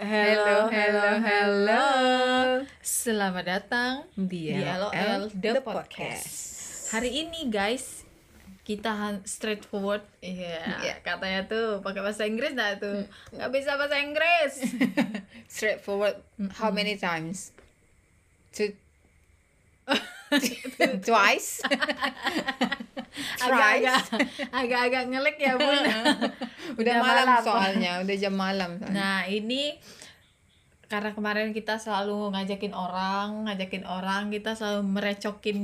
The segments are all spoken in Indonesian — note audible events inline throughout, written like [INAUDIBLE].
Hello, hello, hello. Selamat datang di LOL The, Podcast. Hari ini guys, kita straightforward. Iya, Iya. katanya tuh pakai bahasa Inggris dah tuh. Nggak bisa bahasa Inggris. [LAUGHS] Straightforward. How many times? Two. [LAUGHS] Twice. [LAUGHS] Agak-agak agak-agak ngelek ya, Bun. [LAUGHS] Udah, malam, soalnya, udah jam malam. soalnya. Nah, ini karena kemarin kita selalu ngajakin orang, ngajakin orang, kita selalu merecokin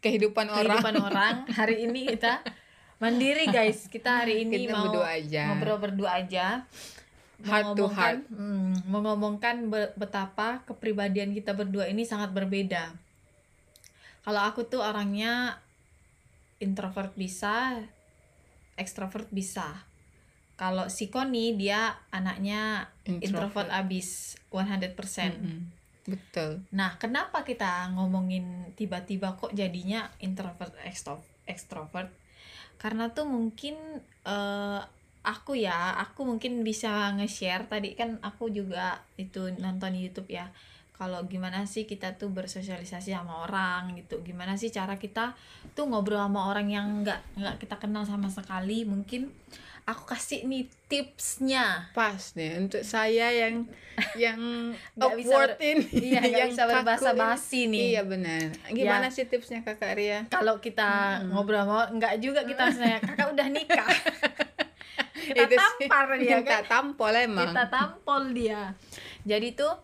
kehidupan orang. kehidupan orang. Hari ini kita mandiri guys. Kita hari ini Kita mau berdua aja. ngobrol berdua aja. Heart to heart. hmm, mengomongkan be- betapa kepribadian kita berdua ini sangat berbeda. Kalau aku tuh orangnya introvert bisa, ekstrovert bisa. Kalau si Koni dia anaknya introvert, Introvert. abis 100%. Mm-mm. Betul. Nah, kenapa kita ngomongin tiba-tiba kok jadinya introvert ekstro ekstrovert? Karena tuh mungkin eh, aku ya, aku mungkin bisa nge-share tadi kan aku juga itu nonton YouTube ya. Kalau gimana sih kita tuh bersosialisasi sama orang gitu. Gimana sih cara kita tuh ngobrol sama orang yang nggak nggak kita kenal sama sekali. Mungkin aku kasih nih tipsnya. Pas nih untuk saya yang [LAUGHS] yang Nggak bisa awkward ini, Iya, nggak yang bisa berbahasa basi nih. Iya benar. Gimana sih tipsnya Kakak Ria? kalau kita ngobrol sama enggak juga kita misalnya kakak udah nikah [LAUGHS] kita Itu sih, tampar dia [LAUGHS] minta kan tampol emang. kita tampol dia jadi tuh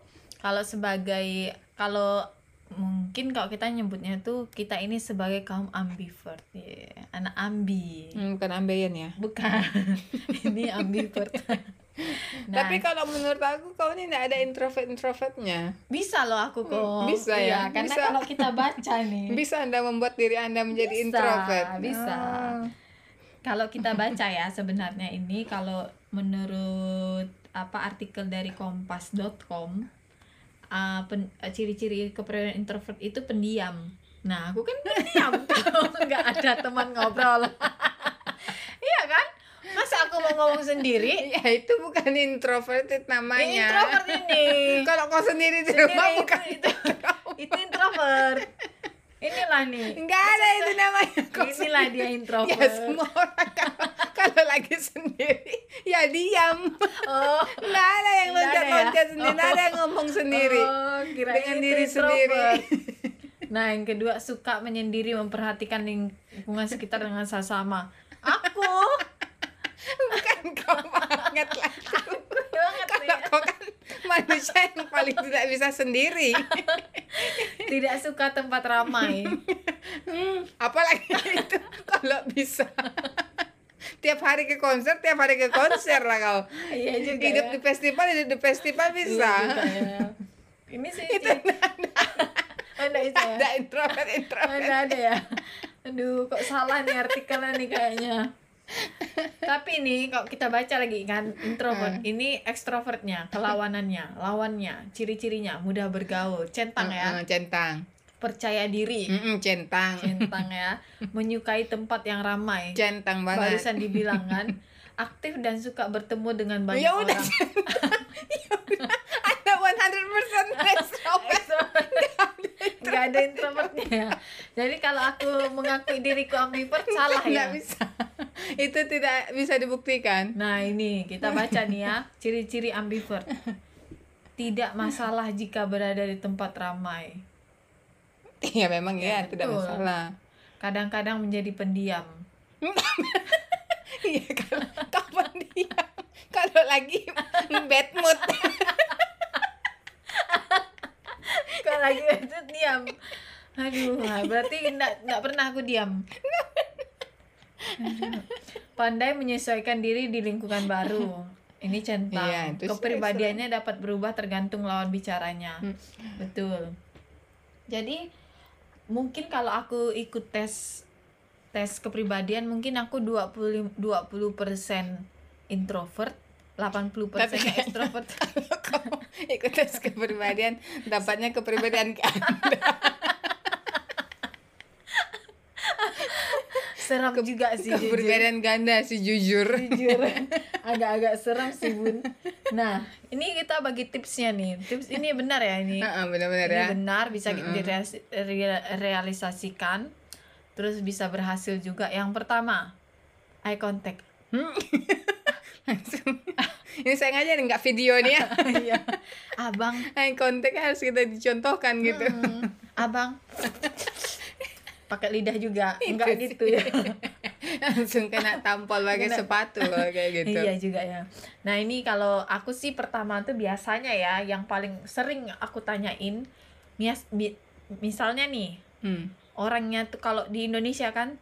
kalau sebagai kalau mungkin kalau kita nyebutnya tuh kita ini sebagai kaum ambivert ya anak ambi Hmm, bukan ambeien ya. bukan [LAUGHS] ini ambivert [LAUGHS] nah, Tapi kalau menurut aku kau ini tidak ada introvert introvertnya. bisa loh aku kok bisa ya, Iya, karena bisa. kalau kita baca [LAUGHS] nih Bisa anda membuat diri anda menjadi Bisa, introvert. bisa. Ah. kalau kita baca ya sebenarnya ini kalau menurut apa artikel dari kompas.com uh, pen- uh, ciri-ciri kepribadian introvert itu pendiam. Nah, aku kan pendiam [LAUGHS] kalau nggak ada teman ngobrol. [LAUGHS] iya kan? Masa aku mau ngomong sendiri? [LAUGHS] Ya itu bukan introverted namanya. Introvert ini. Kalau kau sendiri di rumah itu- bukan itu, itu introvert. Inilah nih. Enggak ada itu namanya. Kau Inilah dia Ya introvert. semua orang kalau, kalau lagi sendiri ya diam. Oh, [LAUGHS] Enggak ada yang Nggak ya? loncat-loncat sendiri, nggak ada yang ngomong sendiri. Oh, Dengan diri sendiri. [LAUGHS] Nah, yang kedua suka menyendiri memperhatikan lingkungan sekitar dengan sesama. Aku [LAUGHS] Bukan kau banget lah. Kalau ya. kau kan manusia yang paling tidak bisa sendiri. tidak suka tempat ramai. Hmm, apalagi itu kalau bisa. Tiap hari ke konser, tiap hari ke konser lah kau. [LAUGHS] Iya juga. Hidup ya. di festival, hidup di festival Iya bisa. juga ya. [LAUGHS] Ini sih Itu nggak bisa ya. ada introvert introvert. nggak ada ya. Aduh, kok salah nih artikelnya nih kayaknya. Tapi nih kalau kita baca lagi kan introvert ini ekstrovertnya, kelawanannya, lawannya, ciri-cirinya mudah bergaul, centang ya, Mm-mm, centang. Percaya diri, Mm-mm, centang. centang ya, [LAUGHS] menyukai tempat yang ramai. Centang banget. Barusan dibilang kan, aktif dan suka bertemu dengan banyak Ya udah, orang. Ya [LAUGHS] udah, Ada 100% [LAUGHS] extrovert. Nggak ada introvertnya ya. Jadi kalau aku mengakui diriku ambivert salah ya. Bisa. Itu tidak bisa dibuktikan. Nah ini kita baca nih ya ciri-ciri ambivert. Tidak masalah jika berada di tempat ramai. Iya [LAUGHS] memang ya, Ya, tidak masalah. Kadang-kadang menjadi pendiam. [LAUGHS] Iya kalau kapan dia [LAUGHS] kalau lagi bad mood Kalau lagi itu diam. Aduh, berarti enggak enggak pernah aku diam. Aduh. Pandai menyesuaikan diri di lingkungan baru. Ini centang. Iya, Kepribadiannya dapat berubah tergantung lawan bicaranya. Hmm. Betul. Jadi mungkin kalau aku ikut tes tes kepribadian mungkin aku 20 20% introvert, 80% Tapi kayaknya- extrovert. [LAUGHS] kalau kamu ikut tes kepribadian dapatnya kepribadian ke [LAUGHS] anda seram juga sih. Keberbedaan ganda sih jujur. jujur [LAUGHS] agak-agak seram sih bun nah ini kita bagi tipsnya nih tips ini benar ya ini Heeh, benar-benar ini ya. benar bisa direalisasikan terus bisa berhasil juga yang pertama eye contact Hmm. [LAUGHS] Langsung. Ini saya ngajarin nggak video nih ya. [LAUGHS] Iya. abang Eye contact harus kita dicontohkan gitu. mm, abang pakai lidah juga enggak Itu gitu ya [LAUGHS] Langsung kena tampol pakai sepatu loh, kayak [LAUGHS] gitu. Iya juga ya. Nah ini kalau aku sih pertama tuh biasanya ya yang paling sering aku tanyain, mias, mi- misalnya nih Hmm. orangnya tuh kalau di Indonesia kan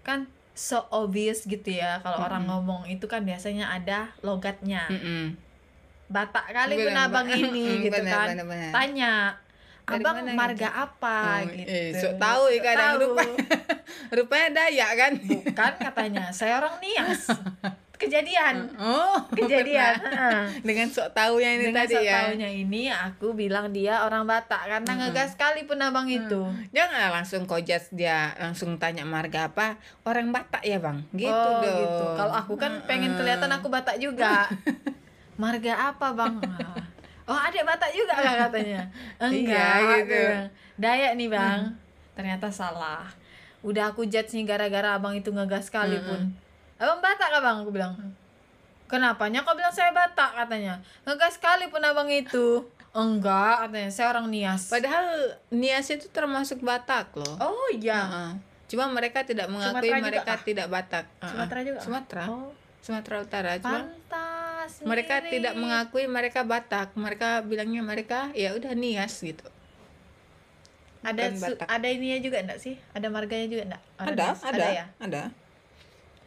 kan so obvious gitu ya kalau orang Mm-mm. ngomong itu kan biasanya ada logatnya. Mm-mm. Batak kali pun [LAUGHS] Benar, abang ini gitu kan. Tanya Dari abang mana marga gitu? apa Oh, gitu. eh, sok tahu ya kadang Tahu. rupa- [LAUGHS] Rupanya Dayak kan? Bukan katanya saya orang Nias. Kejadian. [LAUGHS] Oh, Kejadian. [LAUGHS] heeh. Dengan sok tahu yang ini Dengan tadi sok ya. taunya ini aku bilang dia orang Batak karena Mm-mm. ngegas sekali pun abang itu. Jangan langsung kojat dia langsung tanya marga apa orang Batak ya bang gitu oh dong gitu. Kalau aku kan pengen kelihatan aku Batak juga. Marga apa bang? Oh ada Batak juga kan katanya. [LAUGHS] Enggak. Iya, gitu. Dayak nih bang. Ternyata salah. Udah aku judge nih gara-gara abang itu ngegas sekali pun. Abang Batak kan bang? Aku bilang. Kenapanya kau bilang saya Batak katanya? Ngegas sekali pun abang itu. [LAUGHS] Enggak katanya saya orang Nias. padahal Nias itu termasuk Batak loh Oh iya. Heeh. cuma mereka tidak mengakui Sumatera juga mereka kah? tidak Batak Heeh. Sumatera juga? Sumatera Oh, Sumatera Utara cuma pantas. mereka tidak mengakui mereka Batak mereka bilangnya mereka ya udah Nias gitu ada bukan su- Batak. ada ininya juga enggak sih? Ada marganya juga enggak? Ada Nias? ada ya. ada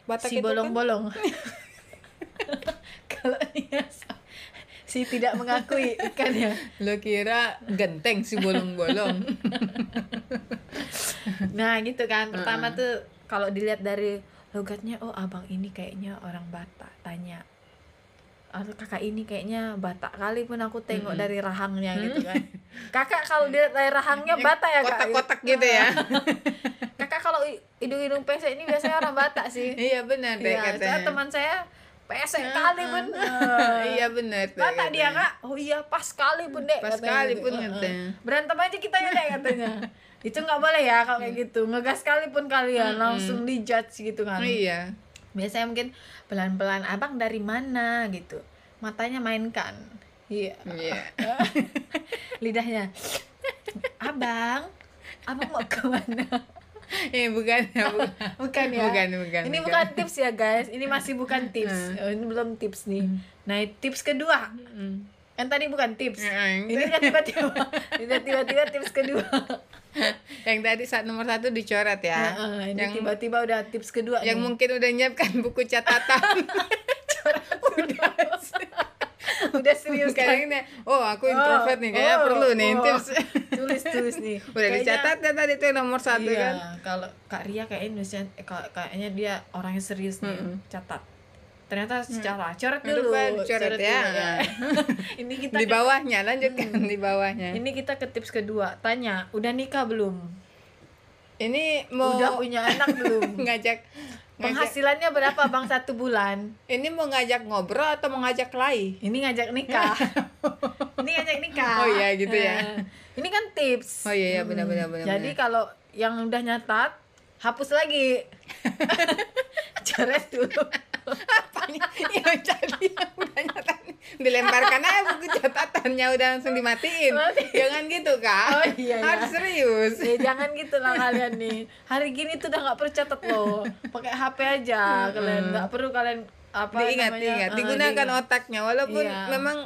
Batak si kan bolong-bolong. [LAUGHS] Kalau Nias si tidak mengakui kan ya. lo kira genteng si bolong-bolong [LAUGHS] Nah, gitu kan. Pertama tuh kalau dilihat dari logatnya oh abang ini kayaknya orang Batak tanya kakak ini kayaknya Batak kali pun aku tengok Mm-mm. dari rahangnya gitu kan. Kakak kalau dilihat dari rahangnya Batak ya kak? kotak-kotak gitu. ya. [LAUGHS] Kakak kalau hidung-hidung pesek ini biasanya orang Batak sih. Iya benar deh Iya, katanya. teman saya pesek Heeh. kali pun. iya benar deh Batak dia kak? Oh iya pas kali pun dek Pas kali gitu. pun Heeh. katanya. berantem aja kita ya dek katanya. [LAUGHS] Itu nggak boleh ya kalau kayak gitu. Ngegas kali pun kalian langsung dijudge gitu kan. Iya. Biasanya mungkin pelan-pelan abang dari mana? gitu. Matanya mainkan. Iya. Iya. [LAUGHS] Lidahnya abang abang mau ke mana eh bukan ya bukan [LAUGHS] bukan ya. bukan bukan ini bukan. tips ya guys. Ini masih bukan [LAUGHS] tips. Oh, ini belum tips nih. Nah tips kedua. Mm. Kan tadi bukan tips. Mm. ini kan tiba-tiba tiba-tiba tips kedua. [LAUGHS] Yang tadi saat nomor satu dicoret ya. Heeh, ini yang tiba-tiba udah tips kedua yang nih. mungkin udah nyiapkan [LAUGHS] buku catatan. Udah udah serius kan? sekarang ini. Oh aku introvert nih kayaknya Oh, perlu nih oh. tips. Tulis tulis nih. [LAUGHS] Udah Kayaknya- dicatat ya tadi tuh nomor satu iya, kan? kalau Kak Ria kayaknya Indonesia eh, ka- kayaknya dia orangnya serius nih Mm-mm. catat ternyata secara coret Aduh, dulu Pak, dicoret ya. dulu [LAUGHS] ini kita di bawahnya lanjutkan Hmm. di bawahnya. Ini kita ke tips kedua. Tanya udah nikah belum? Ini mau udah punya anak belum? [LAUGHS] Ngajak ngajak penghasilannya berapa bang satu bulan? Ini mau ngajak ngobrol atau mau ngajak lay? Ini ngajak nikah. [LAUGHS] Ini ngajak nikah. Oh iya, gitu ya. Nah, ini kan tips. Oh iya iya benar benar benar jadi kalau yang udah nyatat hapus lagi. Coret dulu apanya [LAUGHS] yang jadi yang udah nyata dilemparkan aja buku catatannya udah langsung dimatiin. Mati. jangan gitu kak. Oh, iya, iya. harus serius. Ya jangan gitu lah kalian nih. Hari gini tuh udah nggak perlu catat loh. Pakai HP aja kalian. Nggak perlu kalian apa diingat namanya, diingat. eh, digunakan diingat. otaknya. Walaupun Iya. memang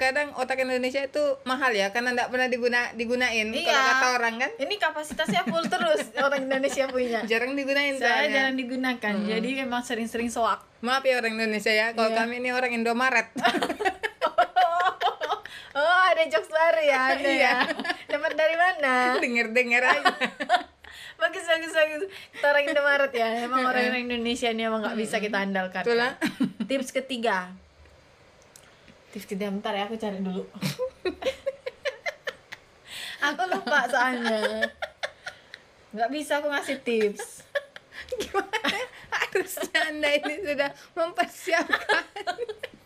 kadang otak Indonesia itu mahal ya karena nggak pernah diguna digunain. Iya. kalau kata orang kan. Ini kapasitasnya full terus [LAUGHS] orang Indonesia punya. Jarang digunain saya soalnya. jarang digunakan jadi memang sering-sering soak. Maaf ya orang Indonesia ya kalau Iya. kami ini orang Indomaret. [LAUGHS] [LAUGHS] Oh ada jokes baru ya ada Iya. ya. Dapat dari mana? Denger denger aja. Bagus bagus bagus. Kita orang Indomaret ya emang orang-orang Indonesia ini emang nggak bisa kita andalkan. Itulah tips ketiga tips ketiga bentar ya aku cari dulu. [LAUGHS] Aku lupa soalnya. Nggak bisa aku ngasih tips. Gimana? [LAUGHS] Harusnya Anda ini sudah mempersiapkan. [LAUGHS]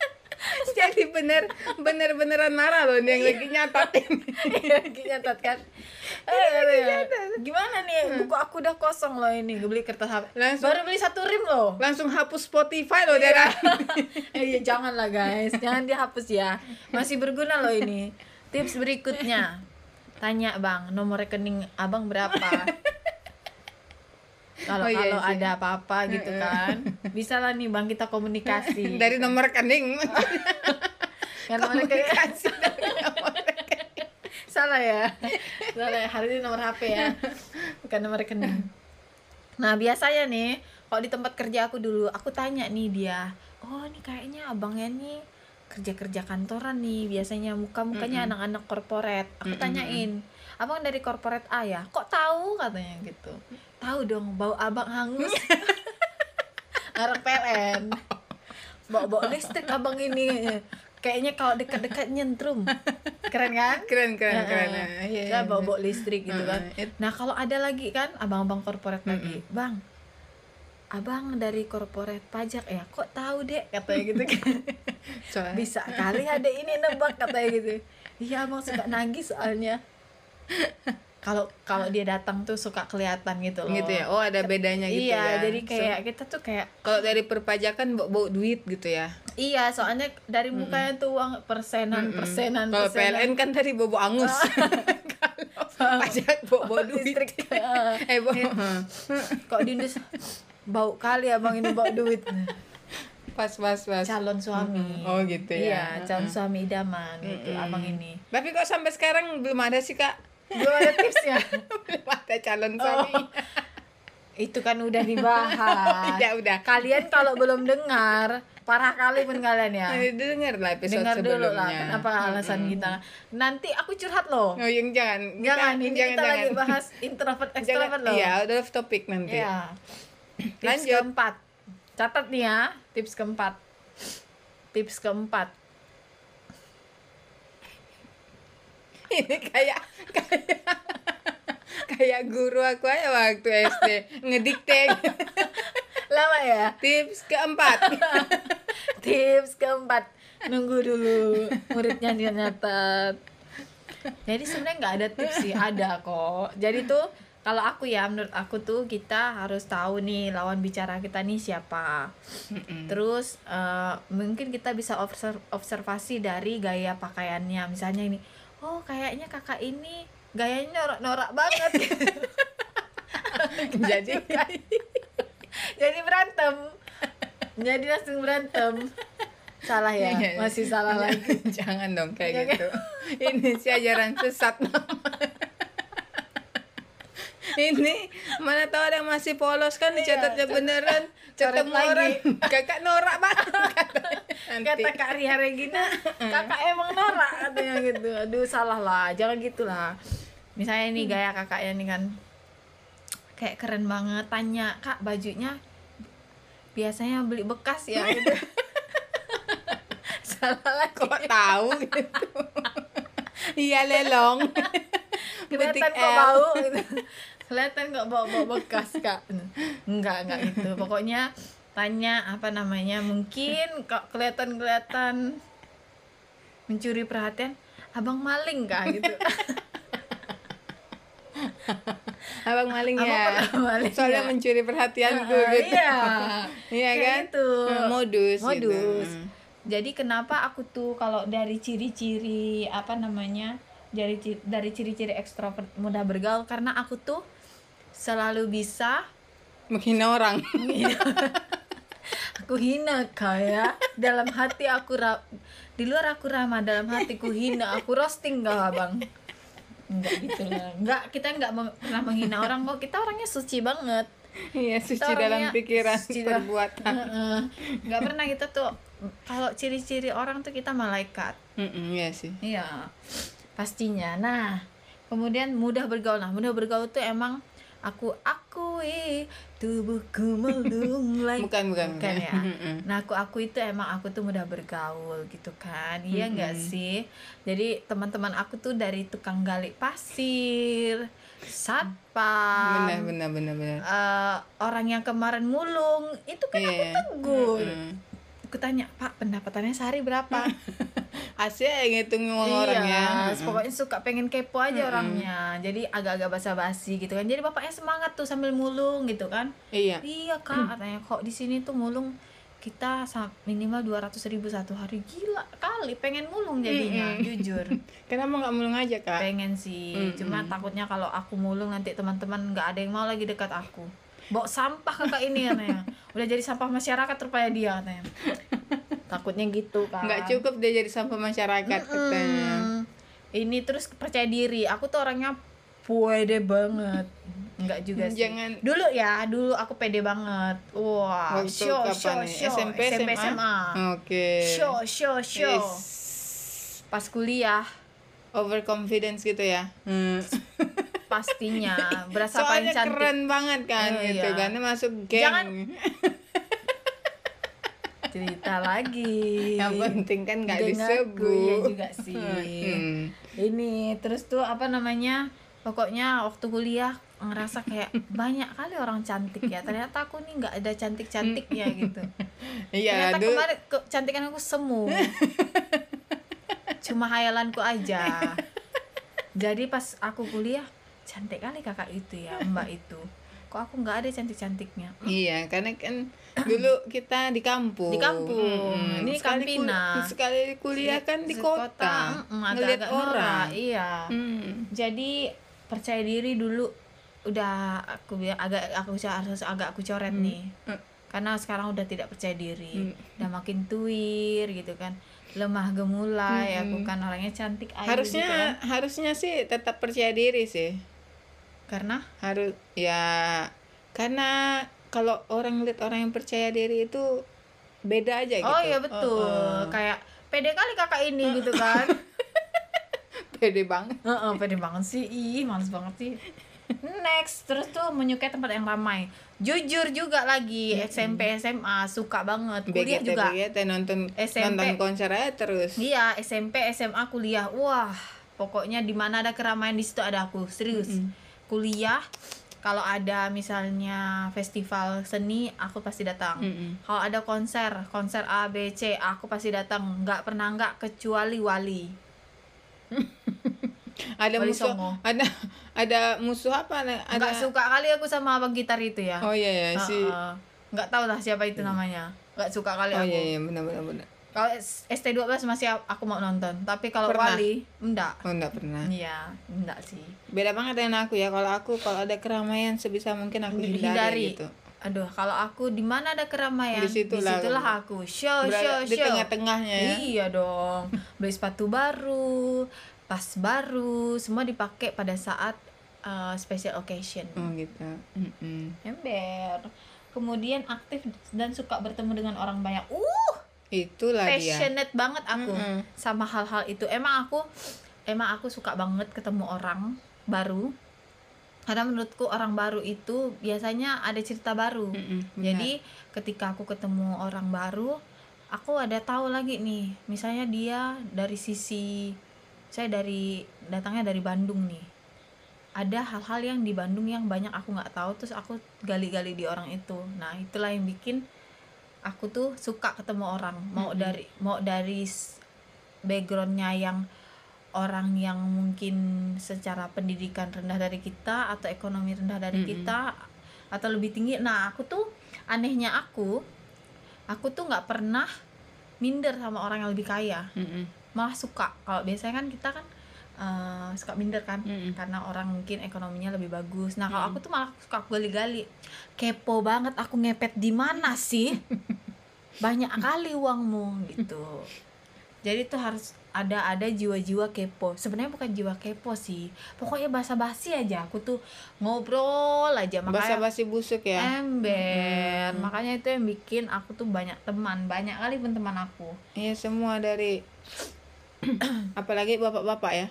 [LAUGHS] Jadi bener bener beneran marah loh yang lagi nyatat ini. [LAUGHS] lagi nyatat kan. [LAUGHS] Aduh ya. gimana nih buku aku udah kosong loh ini gue beli kertas HP Langsung- baru beli satu rim loh. Langsung hapus Spotify loh dia. eh ya jangan lah guys. Jangan dihapus ya. Masih berguna loh ini. Tips berikutnya. Tanya bang nomor rekening abang berapa kalau Oh iya kalau ada apa-apa gitu kan bisa lah nih bang kita komunikasi. [LAUGHS] Dari nomor rekening. [LAUGHS] kan nomor rekening. Komunikasi dari [LAUGHS] nomor salah ya. Salah ya hari ini nomor HP ya bukan nomor rekening. Nah biasanya nih kalau di tempat kerja aku dulu aku tanya nih dia oh ini kayaknya abangnya nih kerja kerja kantoran nih biasanya muka mukanya anak-anak korporat. Aku tanyain abang dari korporat A ya? Kok tahu? katanya gitu tahu dong bau abang hangus [LAUGHS] Arak PLN bau bau listrik abang ini kayaknya kalau dekat-dekat nyentrum keren kan Keren keren keren. Heeh. Iya, Ya, iya. bawa bawa listrik gitu kan. It- Nah kalau ada lagi kan abang-abang korporat lagi, bang, abang dari korporat pajak ya, kok tahu dek katanya gitu kan. [LAUGHS] Bisa kali ada ini nebak katanya gitu. Iya abang suka nagih soalnya. [LAUGHS] Kalau kalau dia datang tuh suka kelihatan gitu loh. gitu ya. Oh, ada bedanya gitu iya, ya. jadi kayak kita tuh kayak Kalau dari perpajakan bawa, bawa duit gitu ya. iya, soalnya dari mukanya tuh uang persenan, persenan, Kalau persenan. PLN kan bawa bawa angus. [LAUGHS] Kalau pajak bawa bawa duit. [LAUGHS] Eh, bawa. Kok di Indonesia bau kali abang ini bawa duit. Pas pas pas. calon suami. Oh, gitu ya. Iya, calon suami idaman gitu abang ini. Tapi kok sampai sekarang belum ada sih kak? Belum ada tipsnya. [LAUGHS] belum ada calon suami. Itu kan udah dibahas. [LAUGHS] Ya udah. Kalian kalau belum dengar, parah kali pun kalian ya. Dengar lah episode Dengar sebelumnya. dulu lah kenapa alasan kita. Nanti aku curhat loh. Oh, yang jangan. Kita- Jangan, ini jangan, kita jangan. lagi bahas introvert [LAUGHS] extrovert loh. Iya, udah off topik nanti. Iya. [CLEARS THROAT] Tips Lanjut. keempat. Catat nih ya, tips keempat. Tips keempat. Ini kayak kayak kayak guru aku aja waktu SD ngedikte. Lama ya? Tips keempat. Tips keempat, nunggu dulu muridnya dia nyatet. Jadi sebenarnya nggak ada tips sih, ada kok. Jadi tuh kalau aku ya menurut aku tuh kita harus tahu nih lawan bicara kita nih siapa. Terus eh, mungkin kita bisa obser- observasi dari gaya pakaiannya. Misalnya ini, oh kayaknya kakak ini gayanya norak-norak banget. [LAUGHS] Jadi [LAUGHS] Jadi berantem. Jadi langsung berantem. Salah ya, Iya, iya. masih salah lagi. [LAUGHS] jangan dong kayak Jangan. gitu. Ini si ajaran sesat. Ini mana tahu ada yang masih polos kan dicatatnya beneran coret ketemu lagi. orang. [LAUGHS] kakak norak banget kata Kak Ria Regina kakak emang norak katanya gitu. Aduh salah lah. Jangan gitulah. Misalnya nih gaya kakaknya nih kan kayak keren banget. Tanya kak bajunya biasanya beli bekas ya? Gitu. [LAUGHS] Salah lagi. Kok tahu gitu. [LAUGHS] Iya lelong. kelihatan kok bau gitu kelihatan kok bau bekas kak enggak enggak gitu pokoknya tanya apa namanya mungkin kok kelihatan kelihatan mencuri perhatian abang maling kak gitu [LAUGHS] Abang maling Abang ya. maling Soalnya ya. mencuri perhatianku Ah, gitu. iya [LAUGHS] Iya kan? gitu. Hmm, Modus. gitu. modus jadi kenapa aku tuh kalau dari ciri-ciri apa namanya dari dari ciri-ciri ekstrovert mudah bergaul karena aku tuh selalu bisa Menghina orang. [LAUGHS] aku hina kayak dalam hati aku ra- di luar aku ramah dalam hatiku hina aku roasting gak abang enggak gitu lah enggak kita enggak pernah menghina orang kok kita orangnya suci banget Iya, suci Kita dalam pikiran, suci dalam- perbuatan. Heeh. nggak pernah kita tuh kalau ciri-ciri orang tuh kita malaikat Mm-mm, Iya sih. Iya, pastinya. Nah, kemudian mudah bergaul. Nah, mudah bergaul tuh emang aku akui tubuhku melunglai [LAUGHS] bukan bukan bukan ya? [LAUGHS] Nah aku aku itu emang aku tuh mudah bergaul gitu kan. Iya nggak Mm-mm. sih? Jadi teman-teman aku tuh dari tukang gali pasir satpam benar benar benar benar. eh, orang yang kemarin mulung itu kan aku Iya. tegur. Mm-mm. aku tanya pak pendapatannya sehari berapa [LAUGHS] Asli ya ngitung uang orang ya Iya, pokoknya suka pengen kepo aja Mm-mm. orangnya. Jadi agak-agak basa-basi gitu kan. Jadi bapaknya semangat tuh sambil mulung gitu kan. iya Iya kak, katanya kok di sini tuh mulung kita minimal 200 ribu satu hari gila kali pengen mulung jadinya Mm-mm. jujur [LAUGHS] kenapa nggak mulung aja kak pengen sih Mm-mm. cuma takutnya kalau aku mulung nanti teman-teman nggak ada yang mau lagi dekat aku bawa sampah kakak ini katanya [LAUGHS] udah jadi sampah masyarakat rupanya dia katanya takutnya gitu kan. Nggak cukup dia jadi sampah masyarakat katanya Mm. ini terus percaya diri. Aku tuh orangnya pede banget. Enggak juga sih. Jangan- dulu ya dulu aku pede banget. Wah Waktu show show nih? show SMP, SMP SMA? SMA oke. Show show show Is. Pas kuliah. Overconfidence gitu ya? [LAUGHS] Pastinya. Berasa paling soalnya cantik. keren banget kan Oh, gitu iya. karena masuk geng. Jangan- [LAUGHS] cerita lagi. Yang penting kan nggak disebut. aku, iya juga sih. Hmm. ini terus tuh apa namanya pokoknya waktu kuliah ngerasa kayak banyak kali orang cantik ya. Ternyata aku nih nggak ada cantik cantiknya gitu. [LAUGHS] Iya ternyata kemarin kecantikan aku semu. Cuma hayalanku aja. Jadi pas aku kuliah cantik kali kakak itu ya mbak itu. Kok aku nggak ada cantik cantiknya Iya, karena kan [COUGHS] dulu kita di kampung. Di kampung. Mm-mm. Ini sekali kul- Kampina. sekali kuliah kan di kota. Mm-mm, Ngeliat agak-agak orang. norak, iya Hmm. jadi percaya diri dulu udah aku bilang agak aku harus agak aku coret nih Hmm. karena sekarang udah tidak percaya diri Hmm. udah makin tuir gitu kan lemah gemulai Hmm. aku kan orangnya cantik aja Harusnya gitu kan. harusnya sih tetap percaya diri sih. karena Harus ya karena kalau orang lihat orang yang percaya diri itu beda aja gitu. oh iya betul Oh, oh. kayak pede kali kakak ini gitu kan [LAUGHS] Pede banget. Heeh, pede banget sih ih males banget sih next terus tuh menyukai tempat yang ramai jujur juga lagi SMP SMA suka banget kuliah Begitu juga begitu nonton SMP. nonton konser aja terus. Iya, SMP, SMA, kuliah. Wah, pokoknya di mana ada keramaian di situ ada aku. Serius. Kuliah kalau ada misalnya festival seni, aku pasti datang. Mm-mm. Kalau ada konser, konser A, B, C, aku pasti datang. Nggak pernah nggak kecuali Wali. [LAUGHS] Ada Wali musuh Songo. ada ada musuh apa? Ada Nggak suka kali aku sama abang gitar itu ya. Oh iya ya si. Nggak tahu lah siapa itu namanya. Nggak suka kali Oh aku. iya iya benar benar benar. Kalau S- ST12 masih aku mau nonton, tapi kalau Pernah? Wali enggak. Oh enggak pernah. Iya, enggak sih. Beda banget dengan aku ya. Kalau aku kalau ada keramaian sebisa mungkin aku hindari, hindari gitu. Aduh, kalau aku di mana ada keramaian, Di situlah di situlah aku show show Berada di show. tengah-tengahnya ya. Iya dong. Beli sepatu baru, tas baru, semua dipakai pada saat uh, special occasion. Oh gitu. Mm-mm. Ember. Kemudian aktif dan suka bertemu dengan orang banyak. Uh, Itulah dia. passionate banget aku Mm-mm. sama hal-hal itu. Emang aku emang aku suka banget ketemu orang baru. Karena menurutku orang baru itu biasanya ada cerita baru. Mm-mm, benar. Jadi ketika aku ketemu orang baru, aku ada tahu lagi nih. Misalnya dia dari sisi saya dari datangnya dari Bandung nih. Ada hal-hal yang di Bandung yang banyak aku nggak tahu terus aku gali-gali di orang itu. Nah, itulah yang bikin aku tuh suka ketemu orang. Mau Mm-mm. dari mau dari backgroundnya yang orang yang mungkin secara pendidikan rendah dari kita atau ekonomi rendah dari Mm-mm. kita atau lebih tinggi nah aku tuh anehnya aku aku tuh nggak pernah minder sama orang yang lebih kaya Mm-mm. malah suka kalau biasanya kan kita kan eh, suka minder kan Mm-mm. karena orang mungkin ekonominya lebih bagus. Nah kalau Mm-mm. aku tuh malah suka gali-gali. Kepo banget aku ngepet di mana sih? [LAUGHS] Banyak kali uangmu gitu. Jadi tuh harus ada ada jiwa-jiwa kepo. Sebenarnya bukan jiwa kepo sih. Pokoknya basa-basi aja. Aku tuh ngobrol aja. Makanya Basa-basi busuk ya. ember. Mm-mm. makanya itu yang bikin aku tuh banyak teman. Banyak kali pun teman aku. Iya semua dari [COUGHS] apalagi bapak-bapak ya.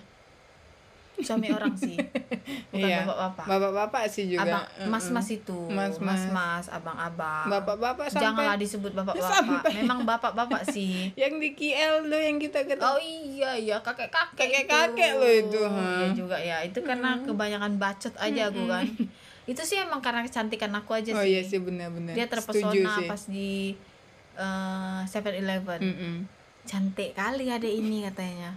Suami orang sih [LAUGHS] bukan Iya. bapak-bapak Bapak-bapak sih juga. abang mas-mas itu Mas-mas. mas-mas abang-abang Bapak-bapak sampai janganlah disebut bapak-bapak [LAUGHS] Sampai. memang bapak-bapak sih [LAUGHS] yang di KL lo yang kita ketemu. Oh iya iya kakek-kakek Kakek-kakek itu. loh itu, ha. Iya juga ya. Itu karena kebanyakan bacot aja aku kan. Itu sih emang karena kecantikan aku aja Oh sih. iya sih benar-benar. Dia Setuju terpesona sih. pas di Seven Eleven. Mm-mm. Cantik kali ada ini katanya.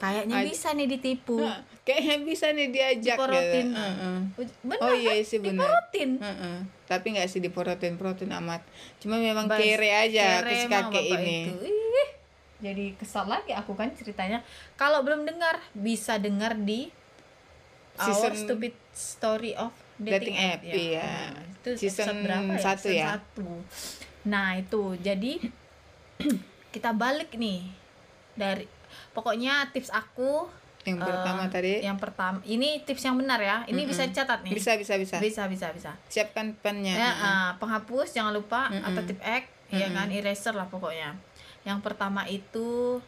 Kayaknya Ad- bisa nih ditipu. Nah, kayaknya bisa nih diajak Diporotin. gitu. Heeh. Bener Oh iya kan? sih benar. Diporotin. Heeh. Tapi nggak sih diporotin-porotin amat. Cuma memang Bas- kere aja kere ke si emang kakek ini. itu. Ih, jadi kesal lagi aku kan ceritanya. Kalau belum dengar bisa dengar di Our Season- Stupid Story of Dating App, iya. Nah, itu Season berapa ya? satu Season ya? satu. Nah, itu. Jadi [CLEARS THROAT] kita balik nih dari pokoknya tips aku Yang eh, pertama tadi yang pertama ini tips yang benar ya. Ini bisa dicatat nih. bisa bisa bisa. bisa bisa bisa. Siapkan pennya. Ya, eh, penghapus jangan lupa Mm-mm. atau tip X ya Mm-mm. kan eraser lah pokoknya. Yang pertama itu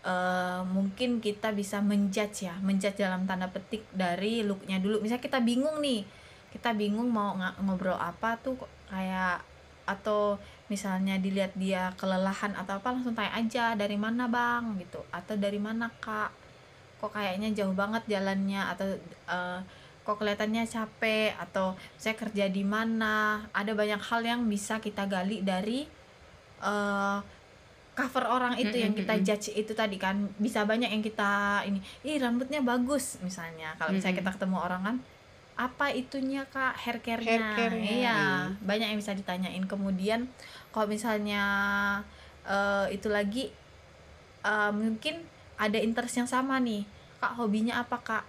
eh mungkin kita bisa menjudge ya, menjudge dalam tanda petik dari looknya dulu. Misalnya kita bingung nih, kita bingung mau ngobrol apa tuh kayak atau misalnya dilihat dia kelelahan atau apa langsung tanya aja dari mana bang? Gitu. Atau dari mana kak? Kok kayaknya jauh banget jalannya? Atau eh, kok kelihatannya capek? Atau saya kerja di mana? Ada banyak hal yang bisa kita gali dari eh, cover orang itu yang kita judge itu tadi kan. Bisa banyak yang kita ini ih rambutnya bagus misalnya. Kalau misalnya kita ketemu orang kan apa itunya kak? Hair care-nya. Hair care-nya, iya iya. banyak yang bisa ditanyain. Kemudian kalau misalnya eh, itu lagi eh, mungkin ada interest yang sama nih kak hobinya apa kak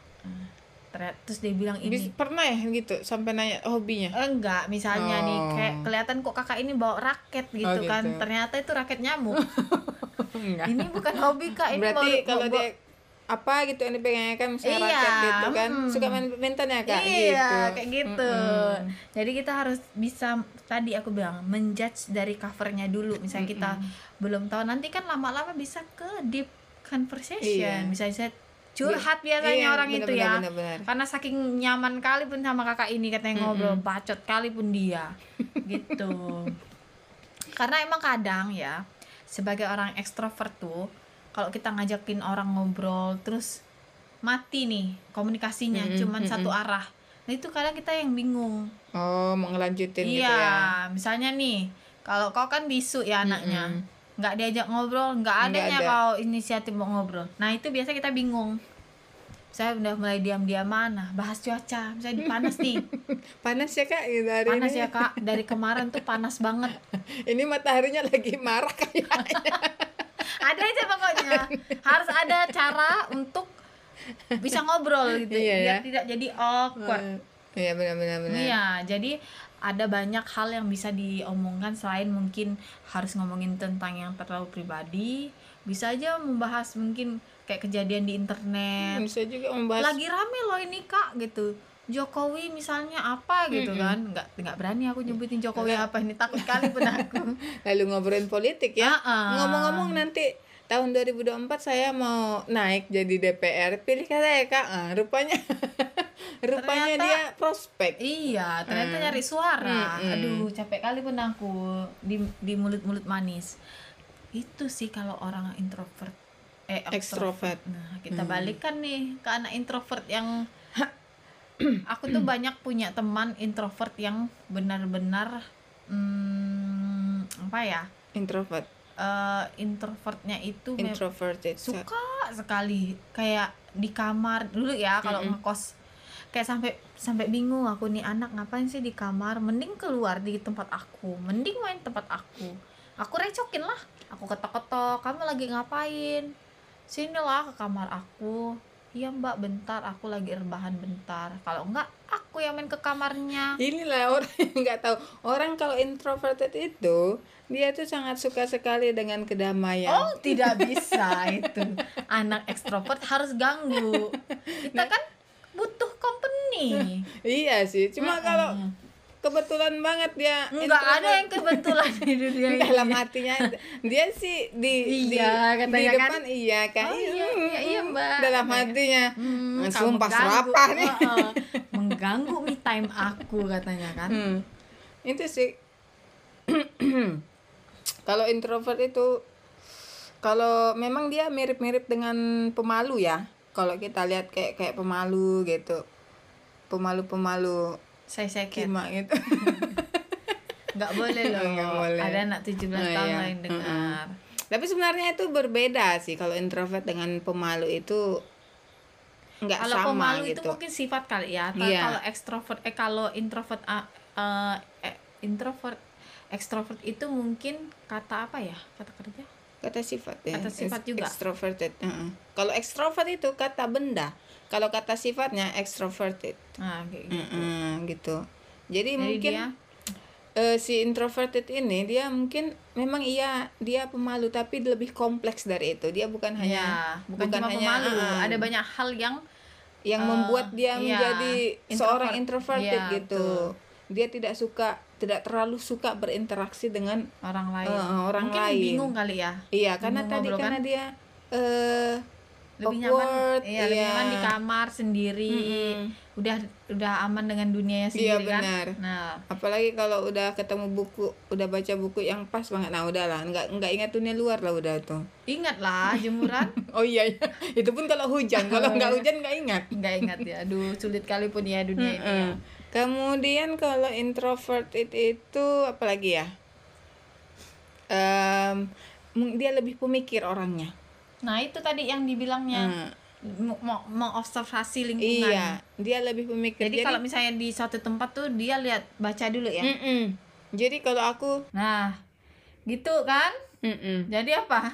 terus dia bilang ini pernah ya gitu sampai nanya hobinya. enggak misalnya nih Oh. kayak kelihatan kok kakak ini bawa raket gitu, Oh, kan gitu. ternyata itu raket nyamuk [LAUGHS] ini bukan hobi kak ini Berarti kalau bawa- dia apa gitu yang kan misalnya Iya, gitu kan mm. suka main badminton ya kak iya gitu. kayak gitu Mm-mm. jadi kita harus bisa tadi aku bilang menjudge dari covernya dulu misalnya kita belum tahu nanti kan lama-lama bisa ke deep conversation Iya. misalnya saya curhat biasanya Iya, orang itu ya benar, benar. karena saking nyaman kali pun sama kakak ini katanya ngobrol bacot kali pun dia [LAUGHS] gitu karena emang kadang ya sebagai orang ekstrovert tuh kalau kita ngajakin orang ngobrol terus mati nih komunikasinya Mm-mm, cuman mm-mm. satu arah nah itu kadang kita yang bingung Oh mau ngelanjutin iya gitu ya. misalnya nih kalau kau kan bisu ya anaknya Mm-mm. nggak diajak ngobrol nggak adanya ada. kau inisiatif mau ngobrol nah itu biasa kita bingung saya udah mulai diam-diam mana bahas cuaca misalnya di panas nih [LAUGHS] Panas ya kak gitu hari panas ini. ya kak dari kemarin tuh panas banget [LAUGHS] Ini mataharinya lagi marah kayaknya. [LAUGHS] ada aja pokoknya harus ada cara untuk bisa ngobrol gitu Iya, biar ya. tidak jadi awkward Iya benar-benar benar. Iya, jadi ada banyak hal yang bisa diomongkan selain mungkin harus ngomongin tentang yang terlalu pribadi, bisa aja membahas mungkin kayak kejadian di internet. Bisa juga membahas Lagi rame loh ini Kak gitu. Jokowi misalnya apa gitu kan nggak nggak berani aku nyebutin Jokowi apa ini takut kali pun aku [LAUGHS] lalu ngobrolin politik ya. Ngomong-ngomong nanti tahun 2024 saya mau naik jadi DPR. Pilih saya kak. Ah, rupanya [LAUGHS] rupanya Ternyata- dia prospek. iya ternyata Hmm. nyari suara Mm-mm. aduh capek kali pun aku di di mulut-mulut manis itu sih kalau orang introvert eh Extrovert. Nah, kita Hmm. balikan nih ke anak introvert yang [CLEARS THROAT] aku tuh banyak punya teman introvert yang benar-benar hmm, apa ya? Introvert. eh, introvertnya itu Introverted. suka sekali kayak di kamar dulu ya kalau Mm-mm. ngekos kayak sampai sampai bingung aku nih anak ngapain sih di kamar mending keluar di tempat aku mending main tempat aku aku recokin lah aku ketok-ketok kamu lagi ngapain sinilah ke kamar aku iya mbak bentar aku lagi rebahan bentar kalau enggak aku yang main ke kamarnya Inilah orang yang nggak tahu. Orang kalau introverted itu dia tuh sangat suka sekali dengan kedamaian. Oh, tidak [LAUGHS] bisa itu. Anak ekstrovert harus ganggu. Kita kan butuh company. Iya sih. Cuma Mm-mm. kalau kebetulan banget dia Enggak ada yang kebetulan di dunia [LAUGHS] ini. dalam hatinya dia sih di Iya, di, di kan. depan iya kan Oh, iya, iya, iya, Mbak. dalam Katanya. hatinya Hmm, "Ah, sumpah ganggu." serapah nih Heeh. [LAUGHS] mengganggu me time aku katanya kan. Hmm. itu sih [CLEARS THROAT] kalau introvert itu kalau memang dia mirip-mirip dengan pemalu ya kalau kita lihat kayak kayak pemalu gitu pemalu-pemalu Saya second. kima gitu [LAUGHS] Nggak boleh loh. Nggak boleh. Ada anak 17 Oh, tahun iya. lain dengar. tapi sebenarnya itu berbeda sih kalau introvert dengan pemalu itu nggak Kalau sama pemalu gitu itu mungkin sifat kali ya. Atau Iya. Kalau ekstrovert eh kalau introvert eh, eh, introvert ekstrovert itu mungkin kata apa ya? Kata kerja? kata sifat ya Kata sifat juga. extroverted Heeh. kalau extrovert itu kata benda kalau kata sifatnya extroverted Nah, kayak gitu. Mm-mm, gitu jadi, Jadi mungkin dia eh, si introverted ini dia mungkin memang iya dia pemalu tapi lebih kompleks dari itu dia bukan ya, hanya bukan, cuma hanya, pemalu, ah, ada banyak hal yang yang eh, membuat dia iya, menjadi seorang introvert. introverted Iya, gitu dia tidak suka tidak terlalu suka berinteraksi dengan orang lain. Eh, orang mungkin lain. bingung kali ya. iya karena tadi ngobrol, karena dia eh Lebih awkward, nyaman, iya, lebih iya. nyaman di kamar sendiri. Mm-mm. Udah udah aman dengan dunianya Iya, sendiri kan. benar. Nah, apalagi kalau udah ketemu buku udah baca buku yang pas banget nah udahlah nggak nggak ingat dunia luar lah udah tuh ingatlah jemuran [LAUGHS] oh iya, iya. itu pun kalau hujan kalau [LAUGHS] nggak hujan nggak ingat nggak ingat ya aduh sulit kali pun ya dunia ini ya. Kemudian kalau introvert itu, itu apalagi ya mung- dia lebih pemikir orangnya nah itu tadi yang dibilangnya. Hmm, mau mengobservasi lingkungan. Iya dia lebih pemikir. Jadi, kalau misalnya di suatu tempat tuh dia lihat baca dulu ya. Mm-mm. jadi kalau aku nah gitu kan? Mm-mm. jadi apa?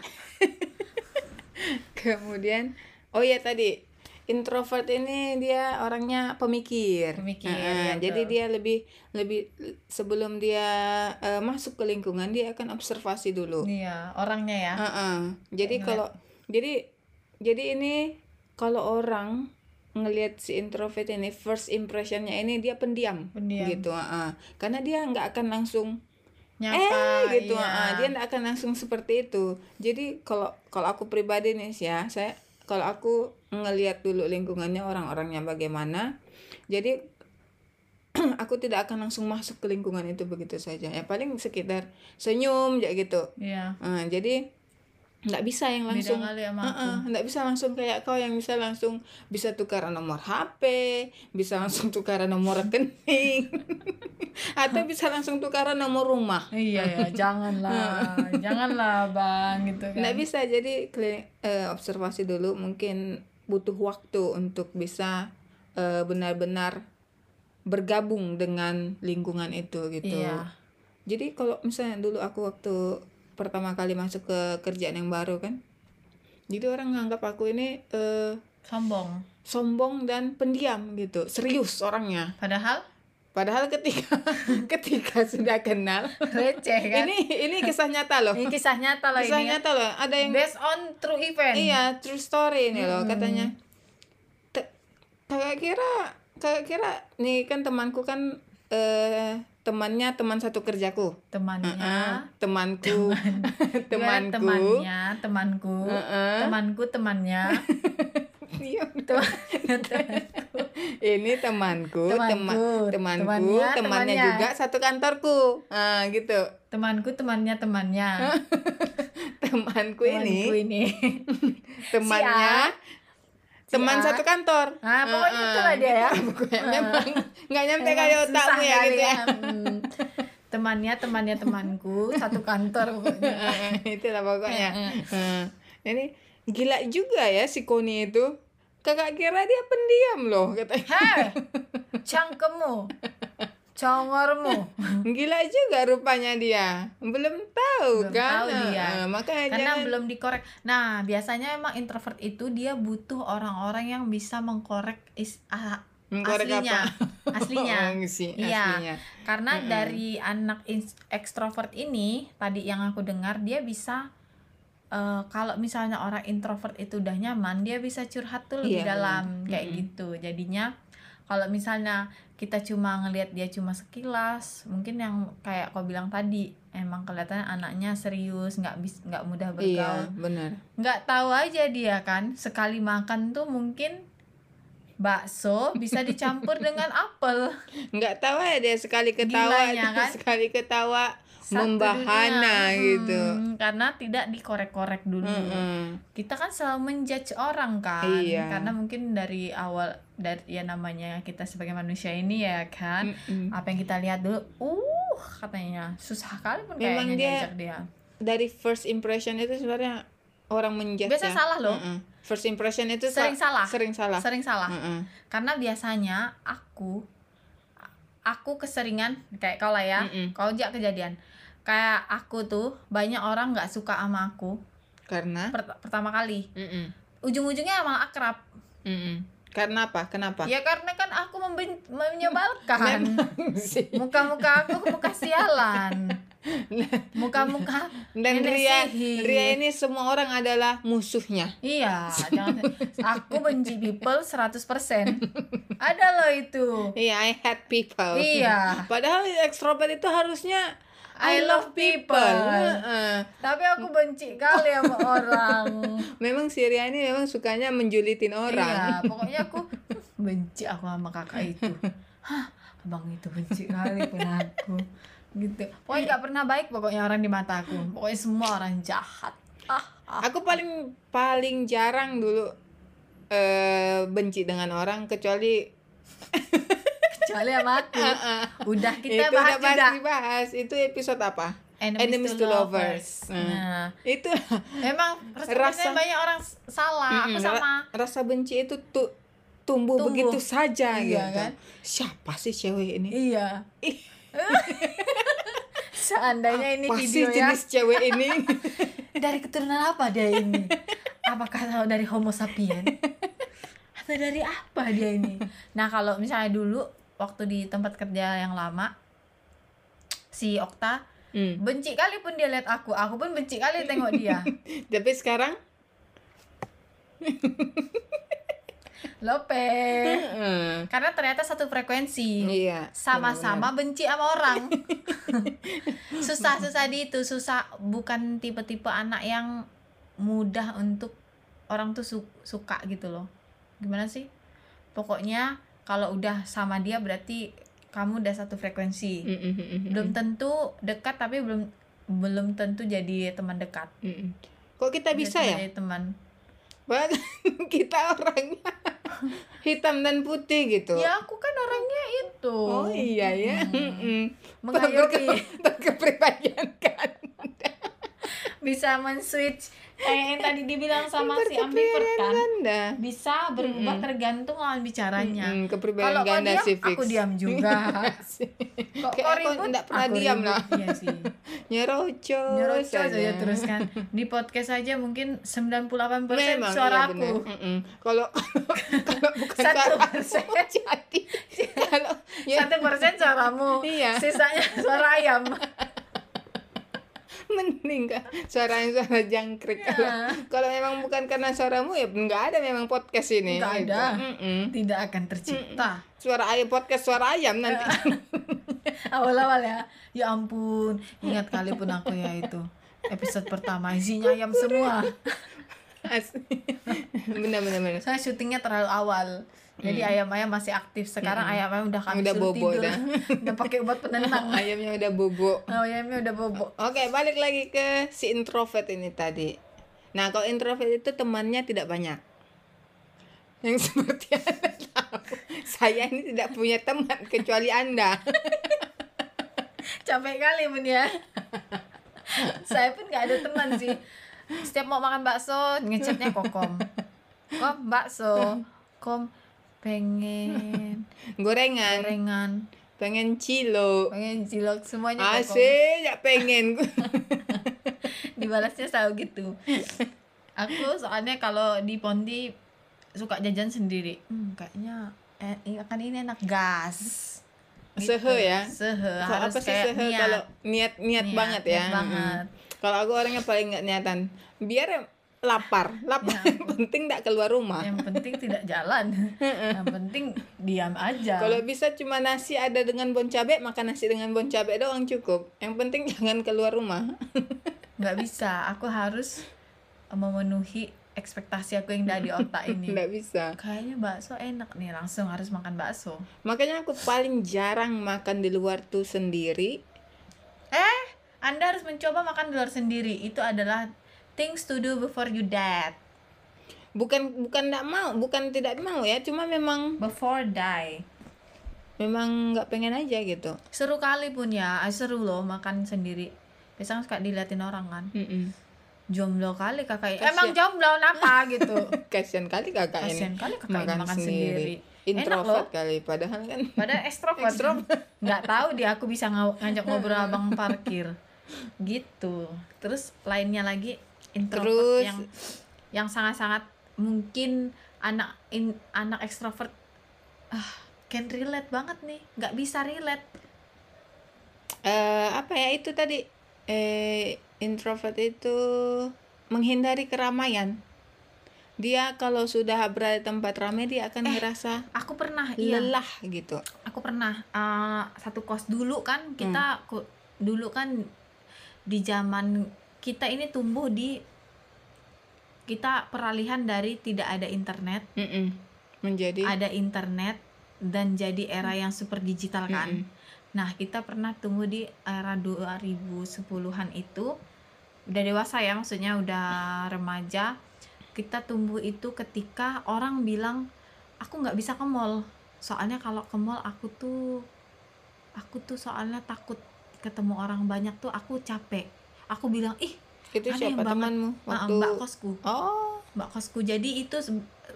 [LAUGHS] Kemudian oh ya tadi introvert ini dia orangnya pemikir. Pemikir, Heeh, ya, jadi dia lebih lebih sebelum dia eh, masuk ke lingkungan dia akan observasi dulu. Iya orangnya ya. Heeh. jadi Ngeliat. kalau jadi jadi ini kalau orang ngelihat si introvert ini first impressionnya ini dia pendiam, Pendiam. gitu heeh. karena dia nggak akan langsung nyapa eh gitu iya. ah, dia nggak akan langsung seperti itu jadi kalau kalau aku pribadi nih ya saya kalau aku ngelihat dulu lingkungannya orang-orangnya bagaimana jadi [CLEARS THROAT] aku tidak akan langsung masuk ke lingkungan itu begitu saja ya paling sekitar senyum ya gitu iya Ah, jadi nggak bisa yang langsung kali sama aku Heeh, nggak bisa langsung kayak kau yang bisa langsung bisa tukaran nomor HP, bisa langsung [LAUGHS] tukaran nomor rekening, [LAUGHS] atau bisa langsung tukaran nomor rumah. iya ya [LAUGHS] janganlah janganlah bang gitu kan Nggak bisa jadi eh, observasi dulu mungkin butuh waktu untuk bisa eh, benar-benar bergabung dengan lingkungan itu gitu. Iya. Jadi kalau misalnya dulu aku waktu pertama kali masuk ke kerjaan yang baru kan, jadi orang nganggap aku ini eh, sombong sombong dan pendiam gitu, serius orangnya. padahal Padahal ketika [LAUGHS] ketika sudah kenal, receh kan ini ini kisah nyata loh. ini kisah nyata loh Kisah ini ya. nyata loh. Ada yang based on true event Iya, true story ini loh Hmm. katanya. Te- Kakak kira kakak kira nih kan temanku kan eh temannya teman satu kerjaku. temannya. Heeh, temanku. Dia [LAUGHS] temanku. Temannya temanku. Heeh. temanku temannya. [LAUGHS] Iya. temannya temanku. Ini temanku tema- Temanku, temanku temannya, temannya temannya. juga satu kantorku. Ah gitu. Temanku temannya temannya. Temanku [LAUGHS] temanku ini. Ini temannya Si teman A. satu kantor. Ah, pokoknya Ah, itulah dia ya. [LAUGHS] pokoknya memang nggak nyampe kayak otakmu ya gitu ya. Hmm. temannya temannya temanku [LAUGHS] satu kantor pokoknya. Itulah pokoknya. Ini gila juga ya si Koni itu. Kakak kira dia pendiam loh katanya. Hei [LAUGHS] cangkemmu congormu [LAUGHS] gila juga rupanya dia belum tahu Belum kan tahu dia. Heeh, makanya karena jangan belum dikorek nah biasanya emang introvert itu dia butuh orang-orang yang bisa mengkorek is, ah, Mengkorek aslinya [LAUGHS] aslinya Oh, Iya. aslinya. karena Mm-mm. dari anak ekstrovert ini tadi yang aku dengar dia bisa eh, kalau misalnya orang introvert itu udah nyaman dia bisa curhat tuh lebih Iya, dalam kayak Mm-mm. gitu jadinya kalau misalnya kita cuma ngelihat dia cuma sekilas mungkin yang kayak kau bilang tadi emang kelihatan anaknya serius nggak bis nggak mudah iya bergaul. benar. Nggak tahu aja dia kan sekali makan tuh mungkin bakso bisa dicampur [LAUGHS] dengan apel. Nggak tahu ya dia sekali ketawa Gilanya, kan? sekali ketawa Satu membahana dunia. gitu Hmm, karena tidak dikorek-korek dulu Mm-mm. kita kan selalu menjudge orang kan Iya. karena mungkin dari awal dari ya namanya kita sebagai manusia ini ya kan Mm-mm. apa yang kita lihat dulu uh katanya susah kali pun Memang kayaknya dia- dia dari first impression itu sebenarnya orang menjudge Biasa ya. salah loh. Mm-mm. first impression itu Sering sa- salah. sering salah sering salah Mm-mm. karena biasanya aku aku keseringan kayak kau lah ya Mm-mm. kau aja kejadian kayak aku tuh banyak orang nggak suka sama aku. Karena? Pert- pertama kali. Mm-mm. ujung-ujungnya malah akrab. Mm-mm. karena apa? Kenapa? Ya karena kan aku menyebalkan. [LAUGHS] Muka-muka aku muka sialan. [LAUGHS] Muka-muka dan Ria sihir. Ria ini semua orang adalah musuhnya. Iya jangan aku benci people 100% ada loh itu. Iya I hate people. Iya. padahal ekstrovert itu harusnya I love people. Heeh. tapi aku benci kali sama [LAUGHS] orang. Memang si Ria ini memang sukanya menjulitin orang. iya pokoknya aku [LAUGHS] benci aku sama kakak itu. Hah abang itu benci kali pun aku. Gitu. Pokoknya nggak pernah baik pokoknya orang di mataku pokoknya semua orang jahat. Ah, ah. aku paling paling jarang dulu eh benci dengan orang kecuali [LAUGHS] kecuali sama aku. [LAUGHS] Udah kita itu bahas udah juga bahas. Itu episode apa? Enemies, to lovers, Nah, Nah, itu emang Rasa- rasanya banyak orang salah aku Mm-mm, sama. ra- rasa benci itu tuh tumbuh, Tumbuh. begitu saja Iya, gitu. kan? siapa sih cewek ini? Iya. [LAUGHS] Seandainya ini apa sih video ya? jenis cewek ini? [LAUGHS] Dari keturunan apa dia ini? Apakah dari homo sapien atau dari apa dia ini? Nah kalau misalnya dulu waktu di tempat kerja yang lama si Okta Hmm. benci kali pun dia lihat aku. Aku pun benci kali tengok dia. [LAUGHS] Tapi sekarang? [LAUGHS] Lope hmm, karena ternyata satu frekuensi. Iya sama-sama benci sama orang. [LAUGHS] Susah susah di itu. Susah bukan tipe-tipe anak yang mudah untuk orang tuh su- suka gitu loh. Gimana sih? Pokoknya kalau udah sama dia berarti kamu udah satu frekuensi. Mm, mm, mm, mm, belum tentu dekat tapi belum belum tentu jadi teman dekat. Mm, mm. kok kita bisa Jadi ya? jadi teman. Bahkan [LAUGHS] kita orangnya hitam dan putih gitu. Ya aku kan orangnya itu. Oh iya ya. Hmm. Mengayomi. Berkepribadian kan bisa men-switch. Kayak yang tadi dibilang [LAUGHS] sama si ambivert kan ganda bisa berubah tergantung lawan bicaranya. Mm, kalau kepribadian kau ganda diam fix aku diam juga. [LAUGHS] Kok Kayak kau aku ribut nggak pernah aku diam lah. iya sih. [LAUGHS] Nyerocos nyerocos aja. terus kan. Di podcast aja mungkin 98% Memang, suara iya, aku. Kalau kalau bukan Satu persen. jadi kalau satu persen suaramu. Iya. sisanya suara ayam [LAUGHS] mending kan suaranya suara jangkrik. Iya. kalau kalau memang bukan karena suaramu ya nggak ada memang podcast ini. Nggak gitu. ada. Mm-mm. tidak akan tercipta. Suara ayam podcast suara ayam nanti. [LAUGHS] Awal-awal ya. Ya ampun. Ingat kali pun aku ya itu. Episode pertama isinya ayam semua. Asli. [LAUGHS] benar benar benar. Saya syutingnya terlalu awal jadi ayam-ayam masih aktif. Sekarang ayam-ayam udah kami Udah bobo tidur. dah. [LAUGHS] udah pakai obat [LAUGHS] penenang. Ayamnya udah bobo. Oh, ayamnya udah bobo. Oke, balik lagi ke si introvert ini tadi. Nah, kalau introvert itu temannya tidak banyak. Yang [LAUGHS] seperti Anda tahu, saya ini tidak punya teman kecuali Anda. capek kali pun ya. Saya pun nggak ada teman sih. Setiap mau makan bakso ngechatnya kokom. Kom bakso. Kom pengen [LAUGHS] Gorengan, gorengan pengen cilo. pengen cilok semuanya kokom Asik, ya pengen. [LAUGHS] dibalasnya selalu gitu aku soalnya kalau di Ponti suka jajan sendiri hmm, kayaknya eh, ini- kan ini enak gas Sehe ya? sehe Kalau harus apa sih kayak sehe niat. kalau niat niat Niat, banget ya. niat banget. Mm-mm. Kalau aku orangnya paling nggak niatan. Biar lapar. Lapar. Ya. yang [LAUGHS] penting tidak keluar rumah. Yang penting tidak jalan. Yang penting diam aja. Kalau bisa cuma nasi ada dengan bon cabe makan nasi dengan bon cabe doang cukup. Yang penting [LAUGHS] jangan keluar rumah. Nggak bisa. Aku harus memenuhi ekspektasi aku yang ada di otak [LAUGHS] ini. Tidak bisa. Kayaknya bakso enak nih. Langsung harus makan bakso. Makanya aku paling jarang makan di luar tuh sendiri. Eh anda harus mencoba makan di luar sendiri. Itu adalah things to do before you dead bukan bukan tidak mau bukan tidak mau ya cuma memang before die. memang nggak pengen aja gitu. Seru kali pun ya ah, seru loh makan sendiri. Biasanya suka diliatin orang kan. Mm-mm. jomblo kali kakak Kasian. emang jomblo apa [LAUGHS] gitu? Kasian kali kakak kasian ini kali kakak ini makan sendiri, enak loh. introvert kali padahal kan pada ekstrovert. [LAUGHS] Nggak tahu dia aku bisa ngajak ngobrol [LAUGHS] abang parkir. Gitu. Terus lainnya lagi introvert Terus- yang yang sangat-sangat mungkin anak in, anak ekstrovert ah can relate banget nih. Nggak bisa relate. Eh apa ya itu tadi. Eh introvert itu menghindari keramaian. Dia kalau sudah berada di tempat ramai dia akan ngerasa aku pernah iya. lelah gitu. Aku pernah eh, satu kos dulu kan kita ku- dulu kan di zaman kita ini tumbuh di kita peralihan dari tidak ada internet Mm-mm. menjadi ada internet dan jadi era yang super digital kan? Mm-mm. nah kita pernah tumbuh di era 2010-an itu. Udah dewasa ya maksudnya udah remaja. Kita tumbuh itu ketika orang bilang aku nggak bisa ke mall. Soalnya kalau ke mall aku tuh aku tuh soalnya takut ketemu orang banyak tuh aku capek aku bilang ih itu aneh siapa banget. temanmu ah, waktu mbak kosku. Oh. Mbak kosku. Jadi itu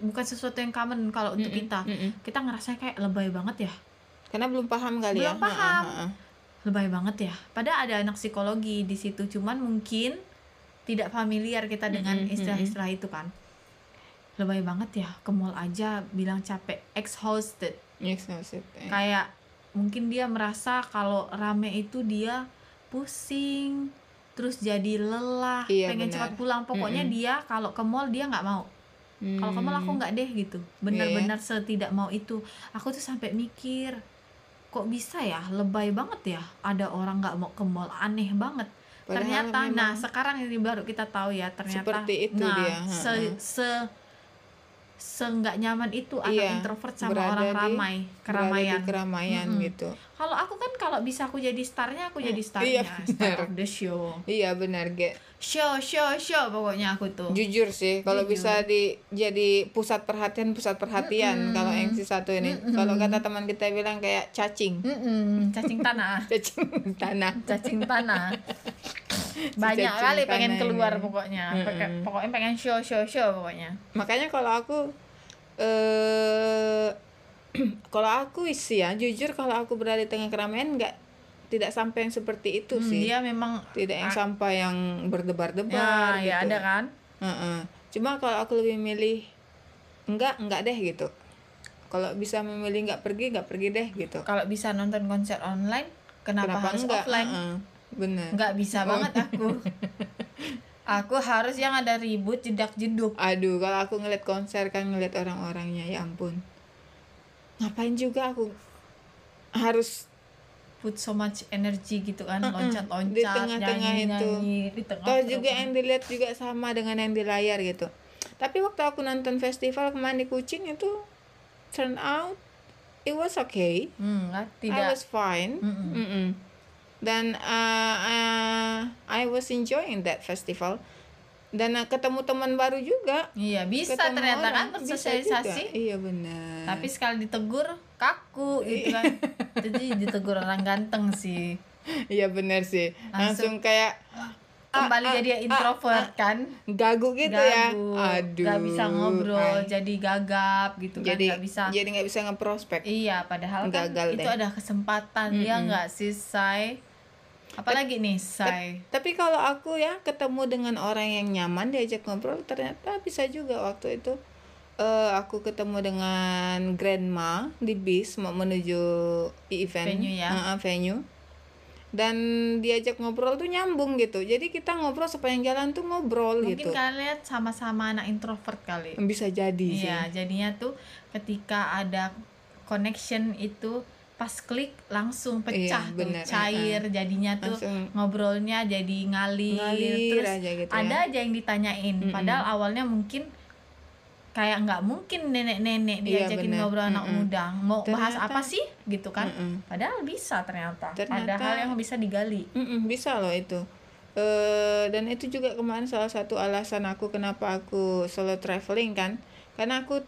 bukan sesuatu yang common kalau untuk Mm-mm, kita. mm-mm. kita ngerasa kayak lebay banget ya. Karena belum paham kali ya. Belum paham. Ha, ha, lebay banget ya. Padahal ada anak psikologi di situ. Cuman mungkin tidak familiar kita dengan istilah-istilah itu kan. Lebay banget ya. Ke mall aja bilang capek. Exhausted. Yes, yes. kayak mungkin dia merasa kalau rame itu dia pusing terus jadi lelah Iya, pengen benar. cepat pulang. Pokoknya Mm-mm. dia kalau ke mall dia nggak mau. Kalau ke mall aku Hmm. nggak deh gitu. Benar-benar setidak mau itu. Aku tuh sampai mikir kok bisa ya? Lebay banget ya. Ada orang nggak mau ke mall. Aneh banget. Padahal ternyata nah sekarang ini baru kita tahu ya ternyata Seperti itu nah, dia, se se se nggak nyaman itu anak Iya, introvert sama orang di- ramai keramaian di keramaian. Mm-mm. gitu. Kalau aku kan kalau bisa aku jadi starnya aku jadi Iya, starnya. star benar. of the show. Iya benar ge show show show pokoknya aku tuh. Jujur sih kalau bisa di jadi pusat perhatian pusat perhatian Mm-mm. kalau yang si satu ini. Mm-mm. kalau kata teman kita bilang kayak cacing. Mm-mm, cacing tanah. [LAUGHS] Cacing tanah. Cacing tanah. [LAUGHS] Banyak cacing kali pengen keluar ini. pokoknya. Mm-mm. Pokoknya- pokoknya pengen show show show pokoknya. Makanya kalau aku eh [CLEARS THROAT] kalau aku sih ya jujur kalau aku berada di tengah keramaian nggak tidak sampai yang seperti itu Hmm, sih. dia memang tidak yang sampai yang berdebar-debar ya, ya gitu. ada kan? Heeh. cuma kalau aku lebih milih enggak enggak deh gitu. Kalau bisa memilih nggak pergi nggak pergi deh gitu. Kalau bisa nonton konser online kenapa, harus enggak? offline? Heeh. bener. Nggak bisa Oh. banget aku. [LAUGHS] Aku harus yang ada ribut jedak jeduk. Aduh kalau aku ngeliat konser kan ngeliat orang-orangnya ya ampun. Ngapain juga aku harus put so much energy gitu kan Mm-mm. loncat loncat Di tengah-tengah nyanyi, itu. di tengah Toh truk. juga yang dilihat juga sama dengan yang di layar gitu. Tapi waktu aku nonton festival kemarin di Kucing itu turn out it was okay. hmm, nggak, I tidak was fine. Mm-mm. Mm-mm. Dan uh, uh, I was enjoying that festival. Dan uh, ketemu teman baru juga. iya bisa ketemu ternyata orang. kan bersosialisasi. Iya benar. tapi sekali ditegur kaku gitu kan jadi ditegur orang ganteng sih iya benar sih. Langsung- Langsung, kayak kembali ah, jadi ah, introvert kan gagu gitu ya. Gagu, Aduh. nggak bisa ngobrol Ay. jadi gagap gitu kan jadi nggak bisa jadi nggak bisa ngeprospek. iya padahal kan Gagal itu deh. ada kesempatan ya Mm-mm. nggak sih say apalagi nih say Tapi kalau aku ya ketemu dengan orang yang nyaman diajak ngobrol ternyata bisa juga waktu itu eh aku ketemu dengan grandma di bis mau menuju event. Venue ya. Heeh, venue. dan diajak ngobrol tuh nyambung gitu. Jadi kita ngobrol sepanjang jalan tuh ngobrol mungkin gitu. kalian sama-sama anak introvert kali. Bisa jadi sih. iya jadinya tuh ketika ada connection itu pas klik langsung pecah Iya, tuh bener, cair. Jadinya tuh Langsung ngobrolnya jadi ngalir, ngalir terus aja gitu ada ya aja yang ditanyain. Mm-mm. padahal awalnya mungkin kayak nggak mungkin nenek-nenek Iya, diajakin bener. ngobrol anak Mm-mm. muda mau bahas Ternyata- apa sih gitu kan Mm-mm. padahal bisa ternyata. ada Ternyata- hal yang bisa digali Mm-mm, bisa loh itu eh dan itu juga kemarin salah satu alasan aku kenapa aku solo traveling kan karena aku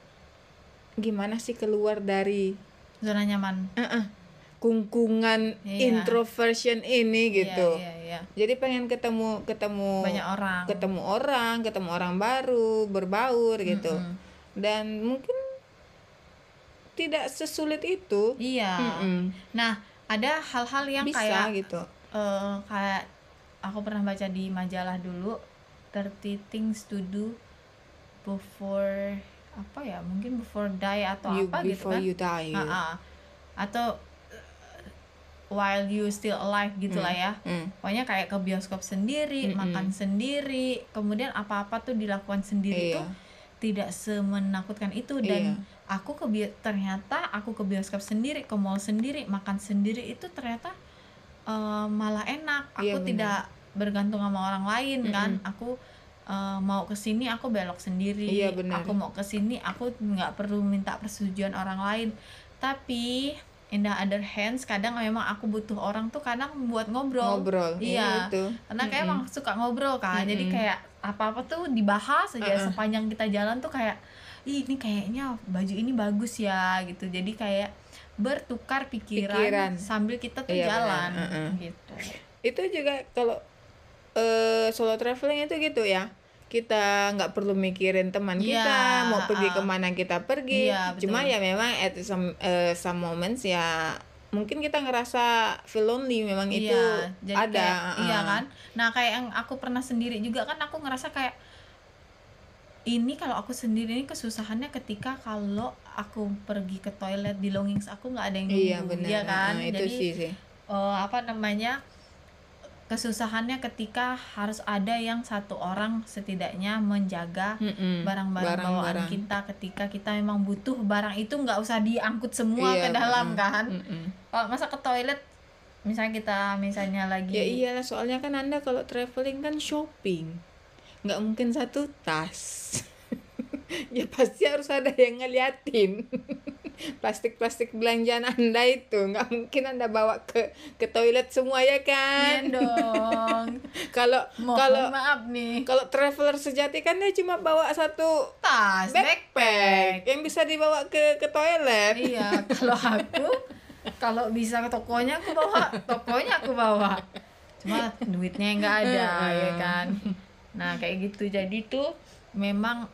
gimana sih keluar dari zona nyaman eh-eh, kungkungan Iya. introversion ini gitu iya, iya, iya. jadi pengen ketemu ketemu banyak orang ketemu orang ketemu orang baru berbaur gitu Mm-mm. dan mungkin tidak sesulit itu iya Mm-mm. nah ada hal-hal yang bisa kayak gitu eh, kayak aku pernah baca di majalah dulu 30 things to do before apa ya mungkin before die atau you apa gitu before kan you die. Ah, ah. atau while you still alive gitu lah ya Mm. pokoknya kayak ke bioskop sendiri Mm-mm. makan sendiri kemudian apa-apa tuh dilakukan sendiri Iya. tuh tidak semenakutkan itu dan Iya. aku ke ternyata aku ke bioskop sendiri ke mall sendiri makan sendiri itu ternyata eh, malah enak aku Iya, tidak bergantung sama orang lain kan Mm-mm. aku eh, mau ke sini aku belok sendiri Iya, bener. aku mau ke sini aku nggak perlu minta persetujuan orang lain tapi in the other hands kadang memang aku butuh orang tuh kadang buat ngobrol ngobrol Iya. itu karena kayak Mm-mm. emang suka ngobrol kan jadi Mm-mm. kayak apa apa tuh dibahas aja Uh-uh. sepanjang kita jalan tuh kayak Ih, ini kayaknya baju ini bagus ya gitu jadi kayak bertukar pikiran, Pikiran. sambil kita tuh Iya, jalan benar. Uh-uh. gitu itu juga kalau eh solo traveling itu gitu ya kita nggak perlu mikirin teman Iya, kita mau pergi uh. ke mana kita pergi Iya, betul. cuma ya memang at some eh, some moments ya mungkin kita ngerasa feel lonely memang itu iya jadi ada kayak, uh. iya kan nah kayak yang aku pernah sendiri juga kan aku ngerasa kayak ini kalau aku sendiri ini kesusahannya ketika kalau aku pergi ke toilet belongings aku nggak ada yang nunggu iya benar iya kan uh, itu jadi sih sih eh, apa namanya kesusahannya ketika harus ada yang satu orang setidaknya menjaga Mm-mm. barang-barang bawaan Barang-barang. kita ketika kita memang butuh barang itu nggak usah diangkut semua Iya, ke dalam mm-mm. kan kalau masa ke toilet misalnya kita misalnya lagi ya iyalah soalnya kan anda kalau traveling kan shopping nggak mungkin satu tas [LAUGHS] ya pasti harus ada yang ngeliatin [LAUGHS] plastik-plastik belanjaan anda itu. Nggak mungkin anda bawa ke ke toilet semua ya Iya kan dong. [LAUGHS] Kalau kalau maaf nih. kalau traveler sejati kan dia cuma bawa satu tas backpack yang bisa dibawa ke ke toilet. Iya kalau aku kalau bisa ke tokonya aku bawa. Tokonya aku bawa. Cuma duitnya nggak ada ya kan? Nah kayak gitu. Jadi tuh memang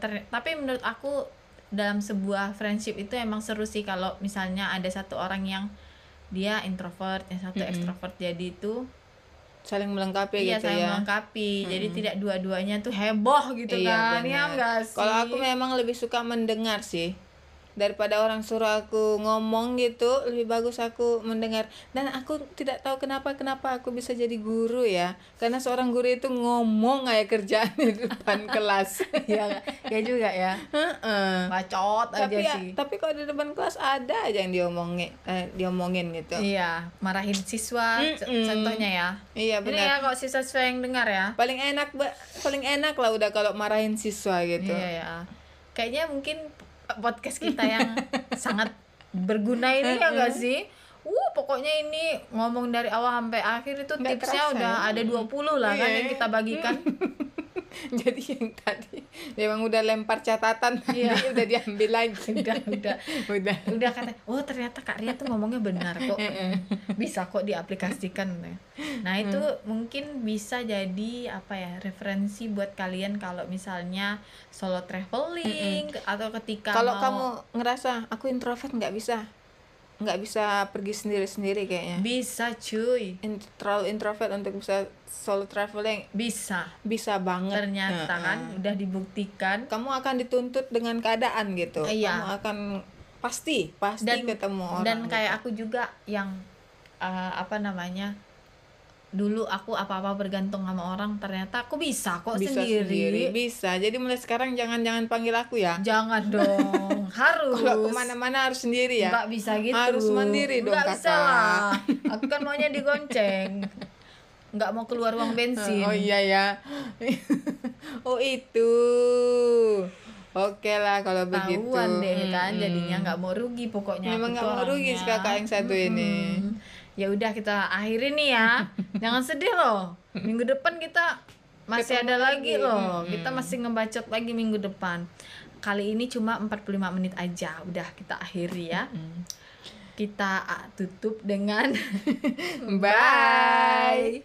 ter- tapi menurut aku dalam sebuah friendship itu emang seru sih kalau misalnya ada satu orang yang dia introvert yang satu Mm-mm. ekstrovert jadi itu saling melengkapi iya gitu saya ya. melengkapi. Jadi tidak dua-duanya tuh heboh gitu Iya, kan. Ya benar. enggak sih Kalau aku memang lebih suka mendengar sih daripada orang suruh aku ngomong gitu lebih bagus aku mendengar dan aku tidak tahu kenapa kenapa aku bisa jadi guru ya karena seorang guru itu ngomong kayak kerjaan di depan [LAUGHS] kelas Iya, ya juga ya. Heeh. Bacot aja tapi ya, sih. tapi kalau di depan kelas ada aja yang diomongin eh, diomongin gitu Iya, marahin siswa c- Mm-mm. contohnya ya. iya Ini ya benar kalau siswa-siswa yang dengar ya. paling enak paling enak lah udah kalau marahin siswa gitu Iya ya. Kayaknya mungkin podcast kita yang [LAUGHS] sangat berguna ini ya enggak sih? Uh, pokoknya ini ngomong dari awal sampai akhir itu Nggak tipsnya terasa udah ya. ada 20 lah kan Iya. yang kita bagikan. [LAUGHS] jadi yang tadi memang udah lempar catatan tadi Iya. [LAUGHS] udah diambil lagi udah, udah. [LAUGHS] udah Udah kata, oh ternyata Kak Ria tuh ngomongnya benar kok. bisa kok diaplikasikan ya. Nah, itu mungkin bisa jadi apa ya, referensi buat kalian kalau misalnya solo traveling atau ketika kalau mau- kamu ngerasa aku introvert nggak bisa nggak bisa pergi sendiri sendiri kayaknya bisa cuy. In- terlalu introvert untuk bisa solo traveling Bisa. bisa banget Ternyata Heeh. kan udah dibuktikan kamu akan dituntut dengan keadaan gitu Iya. kamu akan pasti pasti dan ketemu orang dan gitu. kayak aku juga yang eh, apa namanya dulu aku apa-apa bergantung sama orang ternyata aku bisa kok bisa sendiri. sendiri bisa jadi mulai sekarang jangan jangan panggil aku ya Jangan [LAUGHS] dong, harus. kalau ke mana-mana harus sendiri ya Nggak bisa gitu. Harus mandiri dong, Nggak bisa lah. Aku kan maunya digonceng. Nggak mau keluar uang bensin. Oh iya ya. [LAUGHS] oh itu. Oke lah kalau begitu. Tahuan deh kan, jadinya nggak mau rugi pokoknya. Memang nggak mau rugi kakak yang satu ini. Ya udah kita akhiri nih ya. [LAUGHS] Jangan sedih loh. Minggu depan kita masih Ketemu ada lagi lagi. loh. Mm-mm. Kita masih ngebacot lagi minggu depan. Kali ini cuma 45 menit aja. Udah kita akhiri ya. Kita ah, tutup dengan [LAUGHS] Bye.